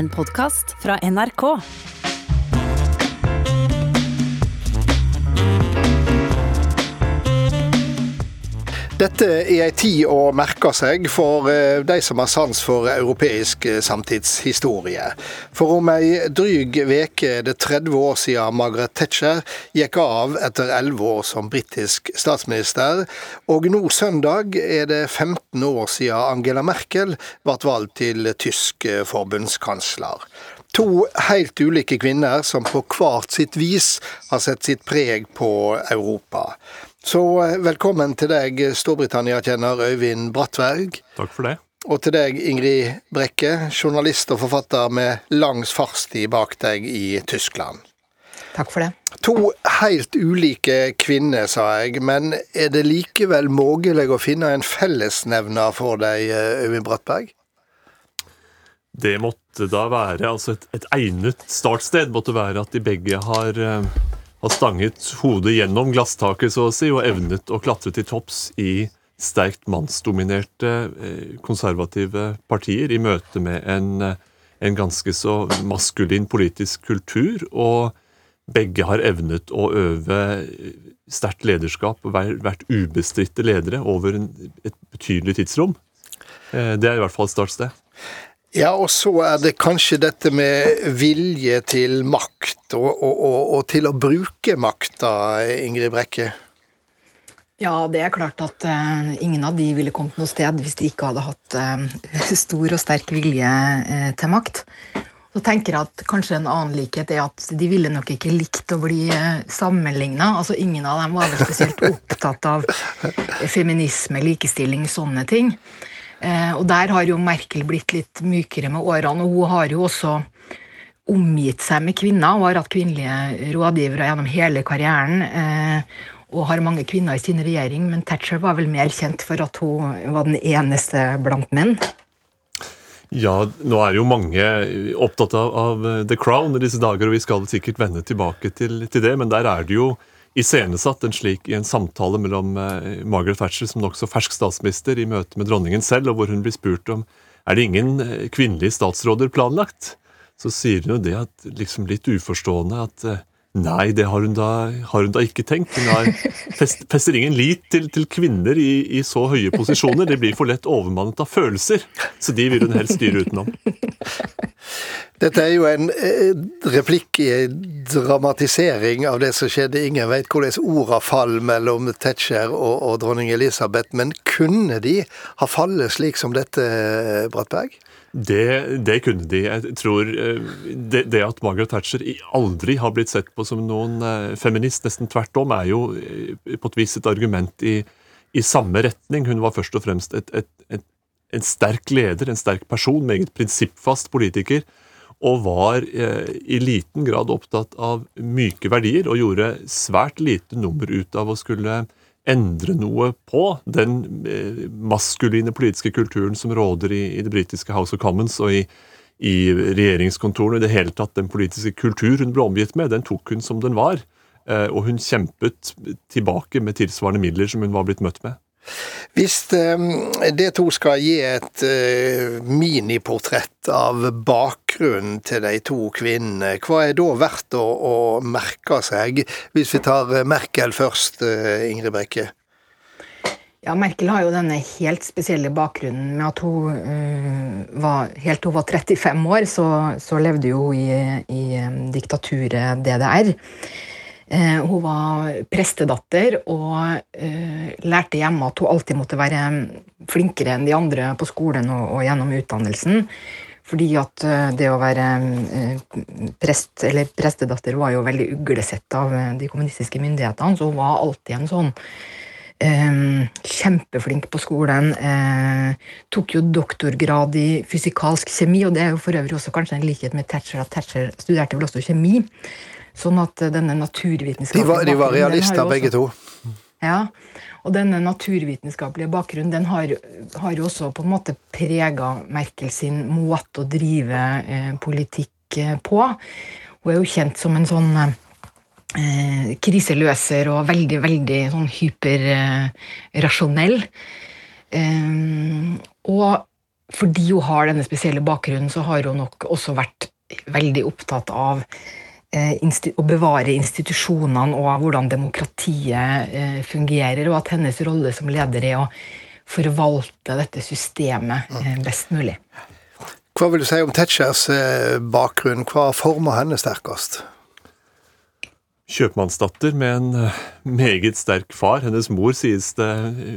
En podkast fra NRK. Dette er ei tid å merke seg for eh, de som har sans for europeisk eh, samtidshistorie. For om ei dryg veke er det 30 år siden Margaret Thatcher gikk av etter 11 år som britisk statsminister, og nå søndag er det 15 år siden Angela Merkel ble valgt til tysk eh, forbundskansler. To helt ulike kvinner som på hvert sitt vis har sett sitt preg på Europa. Så eh, velkommen til deg, Storbritannia-kjenner Øyvind Brattberg. Takk for det. Og til deg, Ingrid Brekke, journalist og forfatter med lang fartstid bak deg i Tyskland. Takk for det. To helt ulike kvinner, sa jeg, men er det likevel mulig å finne en fellesnevner for deg, eh, Øyvind Brattberg? Det måtte da være altså et, et egnet startsted måtte være at de begge har har stanget hodet gjennom glasstaket, så å si, og evnet å klatre til topps i sterkt mannsdominerte eh, konservative partier i møte med en, eh, en ganske så maskulin politisk kultur. Og begge har evnet å øve sterkt lederskap og vært ubestridte ledere over et betydelig tidsrom. Eh, det er i hvert fall et startsted. Ja, og så er det kanskje dette med vilje til makt, og, og, og, og til å bruke makta, Ingrid Brekke? Ja, det er klart at uh, ingen av de ville kommet noe sted hvis de ikke hadde hatt uh, stor og sterk vilje uh, til makt. Så tenker jeg at kanskje en annen likhet er at de ville nok ikke likt å bli sammenligna. Altså, ingen av dem var vel spesielt opptatt av feminisme, likestilling, sånne ting. Eh, og der har jo Merkel blitt litt mykere med årene, og hun har jo også omgitt seg med kvinner og har hatt kvinnelige rådgivere gjennom hele karrieren. Eh, og har mange kvinner i sin regjering, men Thatcher var vel mer kjent for at hun var den eneste blant menn. Ja, nå er jo mange opptatt av, av The Crown i disse dager, og vi skal sikkert vende tilbake til, til det, men der er det jo iscenesatt en slik i en samtale mellom eh, Margaret Thatcher som nokså fersk statsminister i møte med dronningen selv, og hvor hun blir spurt om er det ingen eh, kvinnelige statsråder planlagt. Så sier hun jo det at, liksom litt uforstående at eh, Nei, det har hun da, har hun da ikke tenkt. Hun har fest, fester ingen lit til, til kvinner i, i, så høye posisjoner. De blir for lett overmannet av følelser, så de vil hun helst styre utenom. Dette er jo en eh, replikk i en dramatisering av det som skjedde. Ingen vet hvordan orda fall mellom Tetzschner og, og, dronning Elisabeth, men kunne de ha fallet slik som dette, Brattberg? Det, det, kunne de. Jeg tror eh, det, det, at Margaret Thatcher aldri har blitt sett på som noen eh, feminist, nesten tvert om, er jo på et vis et argument i, i samme retning. Hun var først og fremst et, et, et, en sterk leder, en sterk person, meget prinsippfast politiker og var eh, i liten grad opptatt av myke verdier, og gjorde svært lite nummer ut av å skulle endre noe på den eh, maskuline politiske kulturen som råder i, i det britiske House of Commons og i, i regjeringskontorene. I det hele tatt den politiske kultur hun ble omgitt med, den tok hun som den var. Eh, og hun kjempet tilbake med tilsvarende midler som hun var blitt møtt med. Hvis de to skal gi et eh, miniportrett av bakgrunnen til de to kvinnene, hva er da verdt å, å merke seg? Hvis vi tar Merkel først, eh, Ingrid Brekke. Ja, Merkel har jo denne helt spesielle bakgrunnen med at hun uh, var Helt til hun var 35 år, så, så levde hun i, i diktaturet DDR. Eh, hun var prestedatter og eh, lærte hjemme at hun alltid måtte være flinkere enn de andre på skolen og, gjennom utdannelsen. Fordi at eh, det å være prest, eller prestedatter var jo veldig uglesett av de kommunistiske myndighetene, så hun var alltid en sånn eh, kjempeflink på skolen. Eh, tok jo doktorgrad i fysikalsk kjemi, og det er jo for øvrig også kanskje en likhet med Thatcher, at Thatcher studerte vel også kjemi. Sånn at eh, denne naturvitenskapelige De var, de var realister, begge to. Ja. Og denne naturvitenskapelige bakgrunnen den har, har jo også på en måte prega Merkel sin måte å drive eh, politikk eh, på. Hun er jo kjent som en sånn eh, kriseløser og veldig, veldig sånn hyperrasjonell. Eh, og fordi hun har denne spesielle bakgrunnen, så har hun nok også vært veldig opptatt av å bevare institusjonene og hvordan demokratiet eh, fungerer, og at hennes rolle som leder er å forvalte dette systemet eh, best mulig. Hva vil du si om Tetchers bakgrunn? Hva former henne sterkest? kjøpmannsdatter med en meget sterk far. Hennes mor sies det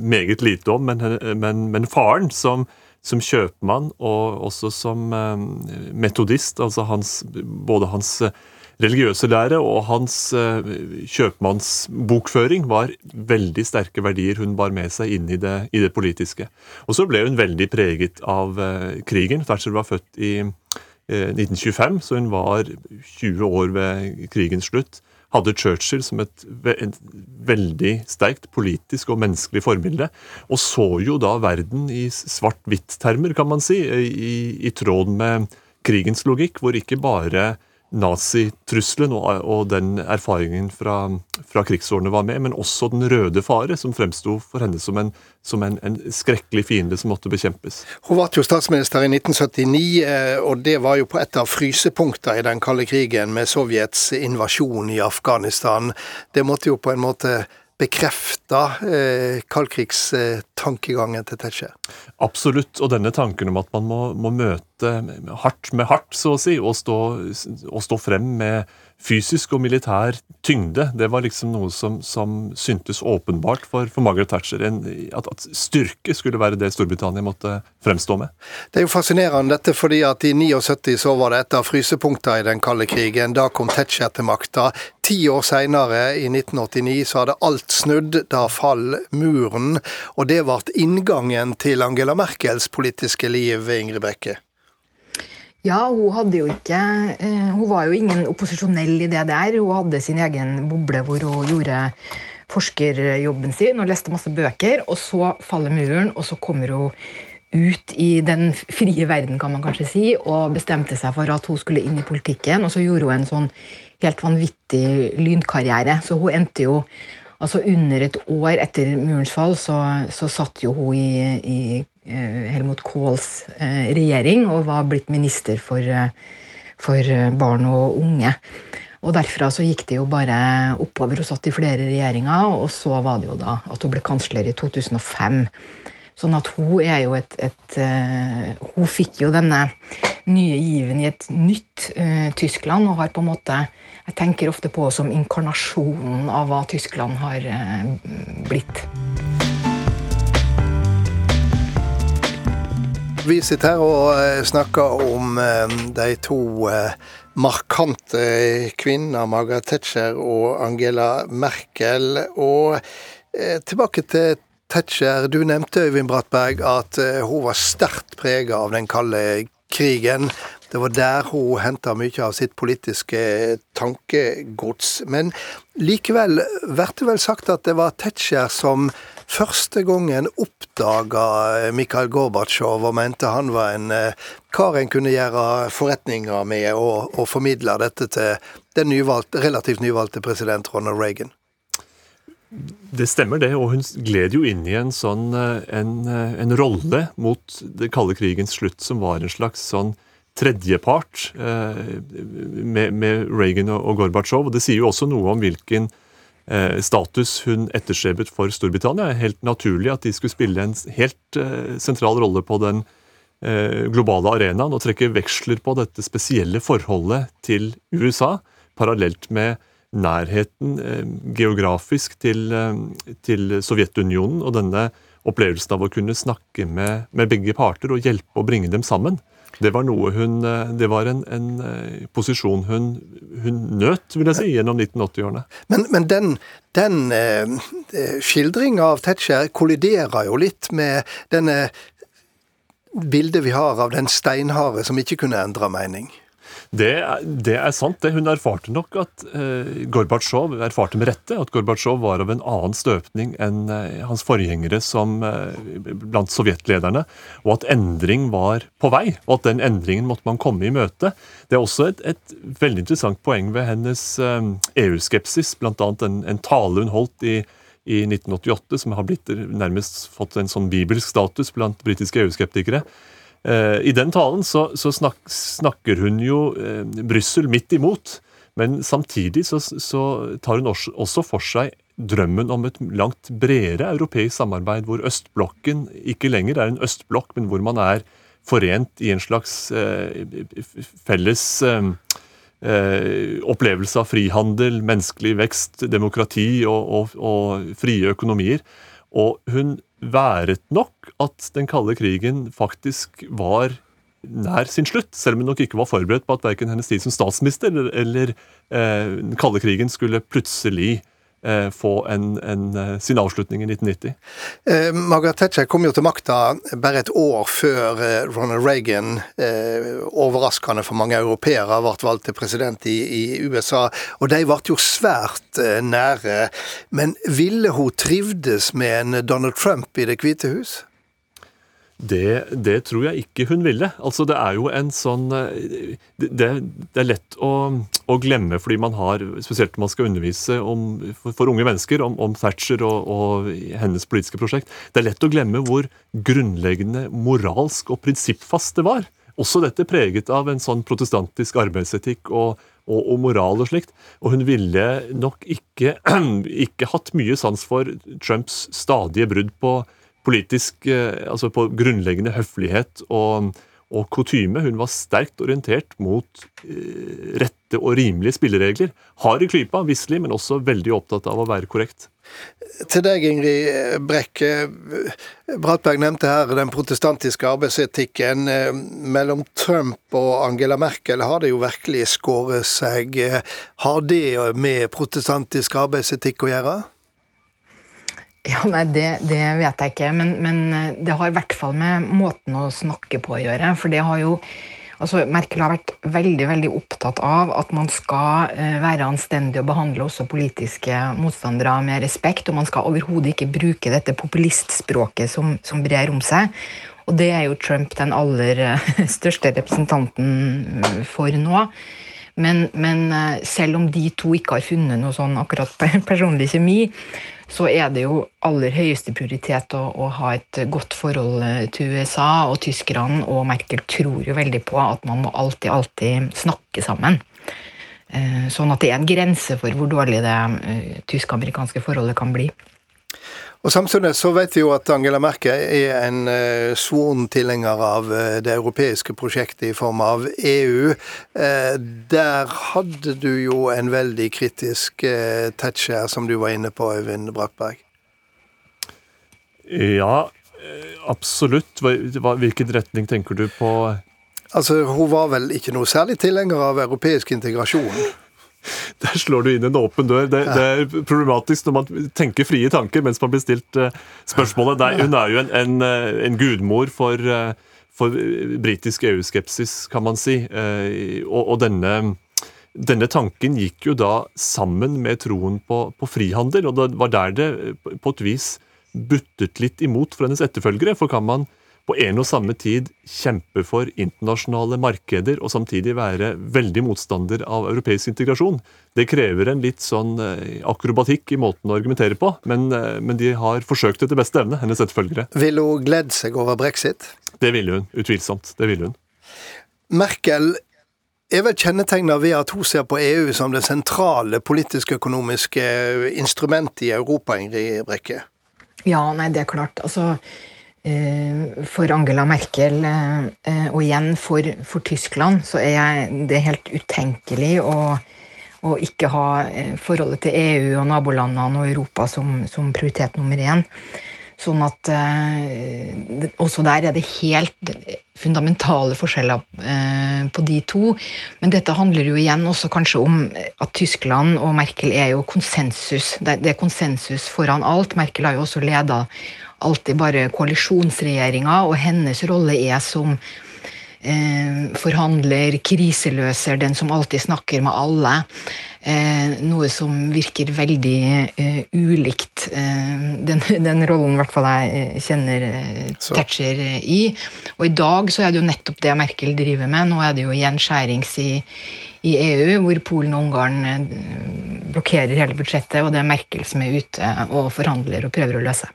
meget lite om, men, men, men faren, som som kjøpmann og også som eh, metodist. altså hans, Både hans eh, religiøse lære og hans eh, kjøpmannsbokføring var veldig sterke verdier hun bar med seg inn i det, i det politiske. Og så ble hun veldig preget av krigen. Thatcher var født i 1925, så hun var 20 år ved krigens slutt hadde Churchill som et, et veldig sterkt politisk og menneskelig forbilde, og så jo da verden i svart-hvitt-termer, kan man si, i, i tråd med krigens logikk, hvor ikke bare nazitrusselen og, og, den erfaringen fra, fra, krigsårene var med, men også den røde fare, som fremsto for henne som, en, som en, en, skrekkelig fiende som måtte bekjempes. Hun ble jo statsminister i 1979, eh, og det var jo på et av frysepunktene i den kalde krigen med Sovjets invasjon i Afghanistan. Det måtte jo på en måte bekrefta eh, kaldkrigstankegangen til Tetzschner? Absolutt, og denne tanken om at man må, må møte hardt med hardt, så å si, og stå, og stå frem med fysisk og militær tyngde, det var liksom noe som, som syntes åpenbart for, for Margaret Thatcher. En, at, at, styrke skulle være det Storbritannia måtte fremstå med. Det er jo fascinerende dette, fordi at i 79 så var det et av frysepunktene i den kalde krigen. Da kom Thatcher til makta. Ti år seinere, i 1989, så hadde alt snudd. Da fall muren. Og det ble inngangen til Angela Merkels politiske liv, Ingrid Brekke. Ja, hun ikke eh, Hun var jo ingen opposisjonell i det der. Hun hadde sin egen boble hvor hun gjorde forskerjobben sin og leste masse bøker. Og så faller muren, og så kommer hun ut i den frie verden, kan man kanskje si, og bestemte seg for at hun skulle inn i politikken. Og så gjorde hun en sånn helt vanvittig lynkarriere. Så hun endte jo Altså Under et år etter murens fall så, så satt jo hun i, i Helmut Kohls eh, regjering og var blitt minister for, eh, for barn og unge. Og Derfra så gikk det jo bare oppover. Hun satt i flere regjeringer, og så var det jo da at hun ble kansler i 2005. Sånn at hun er jo et, et uh, Hun fikk jo denne nye given i et nytt uh, Tyskland, og har på en måte Jeg tenker ofte på som inkarnasjonen av hva Tyskland har uh, blitt. Vi sitter her og eh, snakker om eh, de to eh, markante kvinner, Margaret Thatcher og Angela Merkel. Og tilbake til Thatcher. Du nevnte Øyvind Brattberg at hun var sterkt prega av den kalde krigen. Det var der hun henta mye av sitt politiske tankegods. Men likevel blir det vel sagt at det var Thatcher som første gangen oppdaga Mikhail Gorbatsjov og mente han var en eh, kar en kunne gjøre forretninger med, og, og formidle dette til den nyvalgte, relativt nyvalgte president Ronald Reagan. Det stemmer, det. Og hun gled jo inn i en sånn eh, en, eh, en rolle mot det kalde krigens slutt som var en slags sånn tredjepart eh, med, med, Reagan og, og Gorbatsjov. Og det sier jo også noe om hvilken Eh, status hun etterstrebet for Storbritannia. Helt naturlig at de skulle spille en helt eh, sentral rolle på den eh, globale arenaen og trekke veksler på dette spesielle forholdet til USA, parallelt med nærheten geografisk til, til Sovjetunionen og denne opplevelsen av å kunne snakke med, med begge parter og hjelpe å bringe dem sammen. Det var hun, eh, det var en, en eh, posisjon hun, hun, nøt, vil jeg si, gjennom 1980-årene. Men, men, den, den eh, skildringa av Tetzschner kolliderer jo litt med denne bildet vi har av den steinharde som ikke kunne endre mening. Det, det, er sant. det. Hun erfarte nok at eh, Gorbatsjov erfarte med rette at Gorbatsjov var av en annen støpning enn eh, hans forgjengere som eh, blant sovjetlederne, og at endring var på vei, og at den endringen måtte man komme i møte. Det er også et, et veldig interessant poeng ved hennes EU-skepsis, bl.a. En, en tale hun holdt i i 1988, som har blitt nærmest fått en sånn bibelsk status blant britiske EU-skeptikere I den talen så, så snak, snakker hun jo Brussel midt imot. Men samtidig så, så tar hun også for seg drømmen om et langt bredere europeisk samarbeid, hvor østblokken ikke lenger er en østblokk, men hvor man er forent i en slags eh, felles eh, eh, opplevelse av frihandel, menneskelig vekst, demokrati og, og, og, frie økonomier. Og hun været nok at den kalde krigen faktisk var nær sin slutt, selv om hun nok ikke var forberedt på at verken hennes tid som statsminister eller, eller eh, den kalde krigen skulle plutselig få en, en, eh, sin avslutning i 1990. Eh, Margaret Thatcher kom jo til makta bare et år før eh, Ronald Reagan, eh, overraskende for mange europeere, ble valgt til president i, i USA. Og de ble jo svært eh, nære. Men ville hun trivdes med en Donald Trump i Det hvite hus? Det, det, tror jeg ikke hun ville. Altså, det er jo en sånn eh, Det, det er lett å, å, glemme fordi man har Spesielt når man skal undervise om, for, unge mennesker om, om Thatcher og, og, hennes politiske prosjekt. Det er lett å glemme hvor grunnleggende moralsk og prinsippfast det var. Også dette preget av en sånn protestantisk arbeidsetikk og, og, og moral og slikt. Og hun ville nok ikke, ikke hatt mye sans for Trumps stadige brudd på politisk eh, Altså på grunnleggende høflighet og, og kutyme. Hun var sterkt orientert mot eh, rette og rimelige spilleregler. Hard i klypa, visselig, men også veldig opptatt av å være korrekt. Til deg, Ingrid Brekke. Bratberg nevnte her den protestantiske arbeidsetikken. Mellom Trump og Angela Merkel har det jo virkelig skåret seg. Har det med protestantisk arbeidsetikk å gjøre? Ja, nei, det, det, vet jeg ikke. Men, men, eh, det har i hvert fall med måten å snakke på å gjøre. For det har jo altså Merkel har vært veldig veldig opptatt av at man skal eh, være anstendig og behandle også politiske motstandere med respekt. Og man skal overhodet ikke bruke dette populistspråket som, som brer om seg. Og det er jo Trump den aller eh, største representanten for nå. Men, men selv om de to ikke har funnet noe sånn akkurat personlig kjemi, så er det jo aller høyeste prioritet å, å, ha et godt forhold eh, til USA. Og tyskerne og Merkel tror jo veldig på at man må alltid, alltid snakke sammen. Eh, sånn at det er en grense for hvor dårlig det eh, tysk-amerikanske forholdet kan bli. Og Samtidig så vet vi jo at Angela Merkel er en uh, svoren tilhenger av uh, det europeiske prosjektet i form av EU. Uh, der hadde du jo en veldig kritisk uh, Thatcher, som du var inne på, Øyvind Brattberg. Ja, absolutt. Hvilken retning tenker du på? Altså, Hun var vel ikke noe særlig tilhenger av europeisk integrasjon? Der slår du inn en åpen dør. Det, det, er problematisk når man tenker frie tanker mens man blir stilt uh, spørsmålet. Nei, hun er jo en, en, eh, en gudmor for, uh, for britisk EU-skepsis, kan man si. Og, og denne, denne, tanken gikk jo da sammen med troen på, på frihandel, og det var der det på et vis buttet litt imot for hennes etterfølgere. For kan man på en og samme tid kjempe for internasjonale markeder og samtidig være veldig motstander av europeisk integrasjon. Det krever en litt sånn eh, akrobatikk i måten å argumentere på, men, eh, men de har forsøkt etter beste evne, hennes etterfølgere. Vil hun gledd seg over brexit? Det ville hun. Utvilsomt. Det ville hun. Merkel er vel kjennetegna ved at hun ser på EU som det sentrale politisk-økonomiske instrumentet i Europa, Ingrid Brekke? Ja, nei, det er klart. Altså, Eh, for Angela Merkel, eh, og igjen for, for, Tyskland, så er det helt utenkelig å, å, ikke ha eh, forholdet til EU og nabolandene og Europa som, som prioritet nummer én. Sånn at eh, også der er det helt fundamentale forskjeller eh, på de to. Men dette handler jo igjen også kanskje om at Tyskland og Merkel er jo konsensus. Det, det er konsensus foran alt. Merkel har jo også leda alltid bare koalisjonsregjeringa, og hennes rolle er som eh, forhandler, kriseløser, den som alltid snakker med alle. Eh, noe som virker veldig eh, ulikt eh, den, den, rollen hvert fall jeg eh, kjenner eh, Thatcher i. Og i dag så er det jo nettopp det Merkel driver med. Nå er det jo gjenskjærings i, i EU, hvor Polen og Ungarn blokkerer hele budsjettet, og det er Merkel som er ute og forhandler og prøver å løse.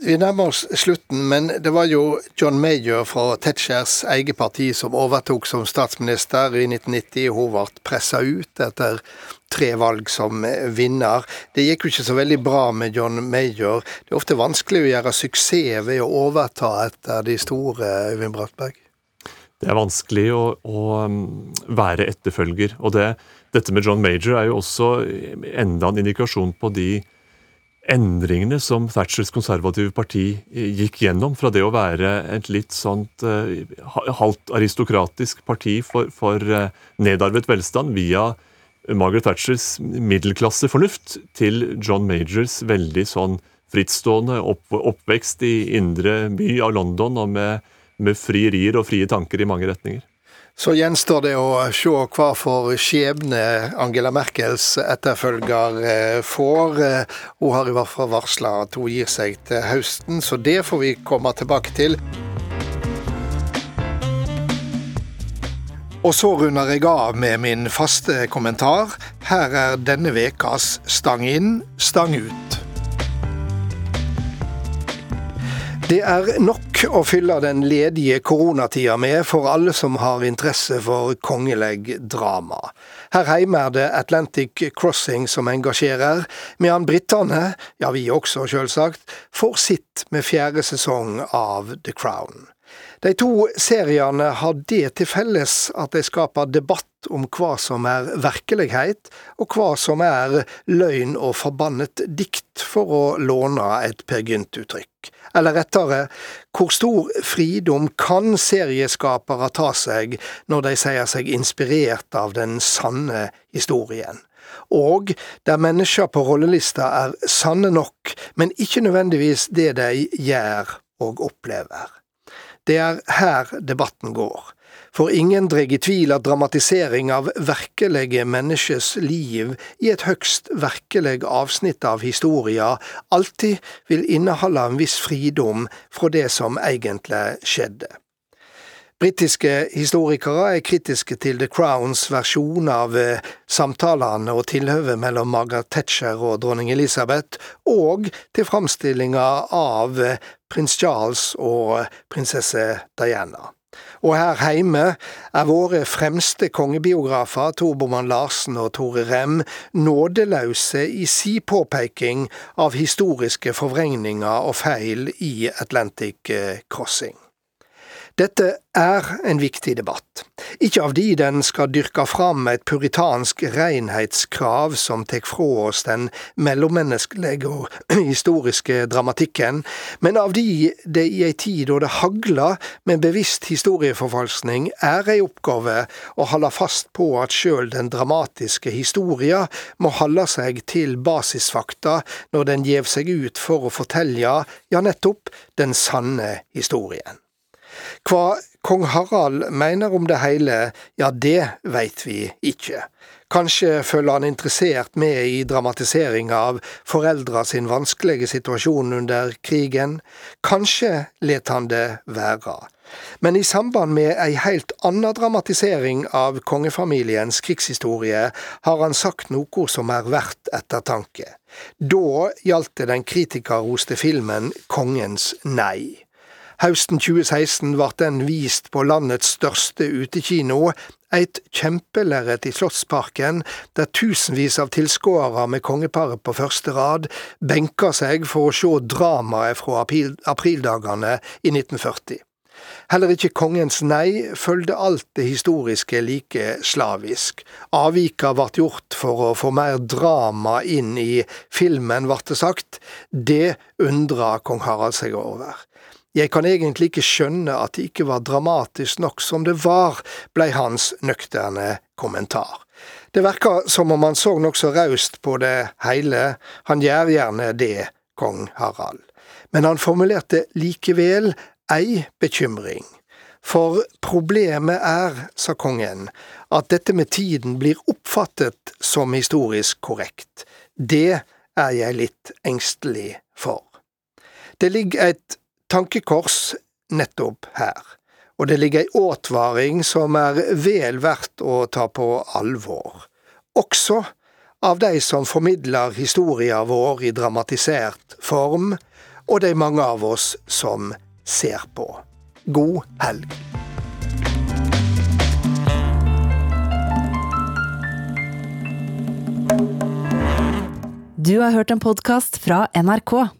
Vi nærmer oss slutten, men det var jo John Major fra Tetchers eget parti som overtok som statsminister i 1990. Hun ble pressa ut etter tre valg som vinner. Det gikk jo ikke så veldig bra med John Major. Det er ofte vanskelig å gjøre suksess ved å overta etter de store, Øyvind Brattberg? Det er vanskelig å, å um, være etterfølger. Og det, dette med John Major er jo også enda en indikasjon på de endringene som Thatchers konservative parti eh, gikk gjennom, fra det å være et litt sånt uh, halvt aristokratisk parti for, for uh, nedarvet velstand via Margaret Thatchers middelklassefornuft til John Majors veldig sånn frittstående opp, oppvekst i indre by av London og med, med frierier og frie tanker i mange retninger. Så gjenstår det å se hva for skjebne Angela Merkels etterfølger eh, får. Eh, hun har i hvert fall varsla at hun gir seg til høsten, så det får vi komme tilbake til. Og så runder jeg av med min faste kommentar. Her er denne vekas Stang inn, stang ut. Det er nok å fylle den ledige koronatida med for alle som har interesse for kongelig drama. Her hjemme er det Atlantic Crossing som engasjerer, medan britene, ja vi også sjølsagt, får sitt med fjerde sesong av The Crown. De to seriene har det til felles at de skaper debatt om hva som er virkelighet, og hva som er løgn og forbannet dikt, for å låne et Per Gynt-uttrykk. Eller rettere, hvor stor fridom kan serieskapere ta seg når de sier seg inspirert av den sanne historien? og der mennesker på rollelista er sanne nok, men ikke nødvendigvis det de gjør og opplever. Det er her debatten går. For ingen dreg i tvil at dramatisering av virkelige menneskes liv i et høgst virkelig avsnitt av historia alltid vil inneholde en viss fridom fra det som egentlig skjedde. Britiske historikere er kritiske til The Crowns versjon av eh, samtalene og tilhøvet mellom Margaret Thatcher og dronning Elisabeth, og til framstillinga av eh, prins Charles og prinsesse Diana. Og her heime er våre fremste kongebiografer, Tor Boman Larsen og Tore Rem, nådeløse i si påpeking av historiske forvrengninger og feil i Atlantic Crossing. Dette er en viktig debatt, ikke av de den skal dyrke fram et puritansk renhetskrav som tar fra oss den mellommenneskelige og historiske dramatikken, men av de det i ei tid da det hagler med bevisst historieforfalskning, er ei oppgave å holde fast på at sjøl den dramatiske historia må holde seg til basisfakta når den gjev seg ut for å fortelle ja nettopp, den sanne historien. Hva kong Harald mener om det hele, ja det veit vi ikke. Kanskje følger han interessert med i dramatiseringa av foreldra sin vanskelige situasjon under krigen, kanskje let han det være. Men i samband med ei heilt anna dramatisering av kongefamiliens krigshistorie har han sagt noe som er verdt ettertanke. Da gjaldt det den kritikerroste filmen Kongens nei. Høsten 2016 ble den vist på landets største utekino, et kjempelerret i Slottsparken, der tusenvis av tilskuere med kongeparet på første rad benka seg for å se dramaet fra april aprildagene i 1940. Heller ikke Kongens nei følgde alt det historiske like slavisk. Avvika ble gjort for å få mer drama inn i filmen, ble det sagt. Det undra kong Harald seg over. Jeg kan egentlig ikke skjønne at det ikke var dramatisk nok som det var, blei hans nøkterne kommentar. Det verka som om han så nokså raust på det heile, han gjør gjerne det, kong Harald. Men han formulerte likevel ei bekymring. For problemet er, sa kongen, at dette med tiden blir oppfattet som historisk korrekt. Det er jeg litt engstelig for. Det ligger et tankekors nettopp her, og det ligger ei åtvaring som er vel verdt å ta på alvor, også av de som formidler historia vår i dramatisert form, og de mange av oss som ser på. God helg. Du har hørt en podkast fra NRK.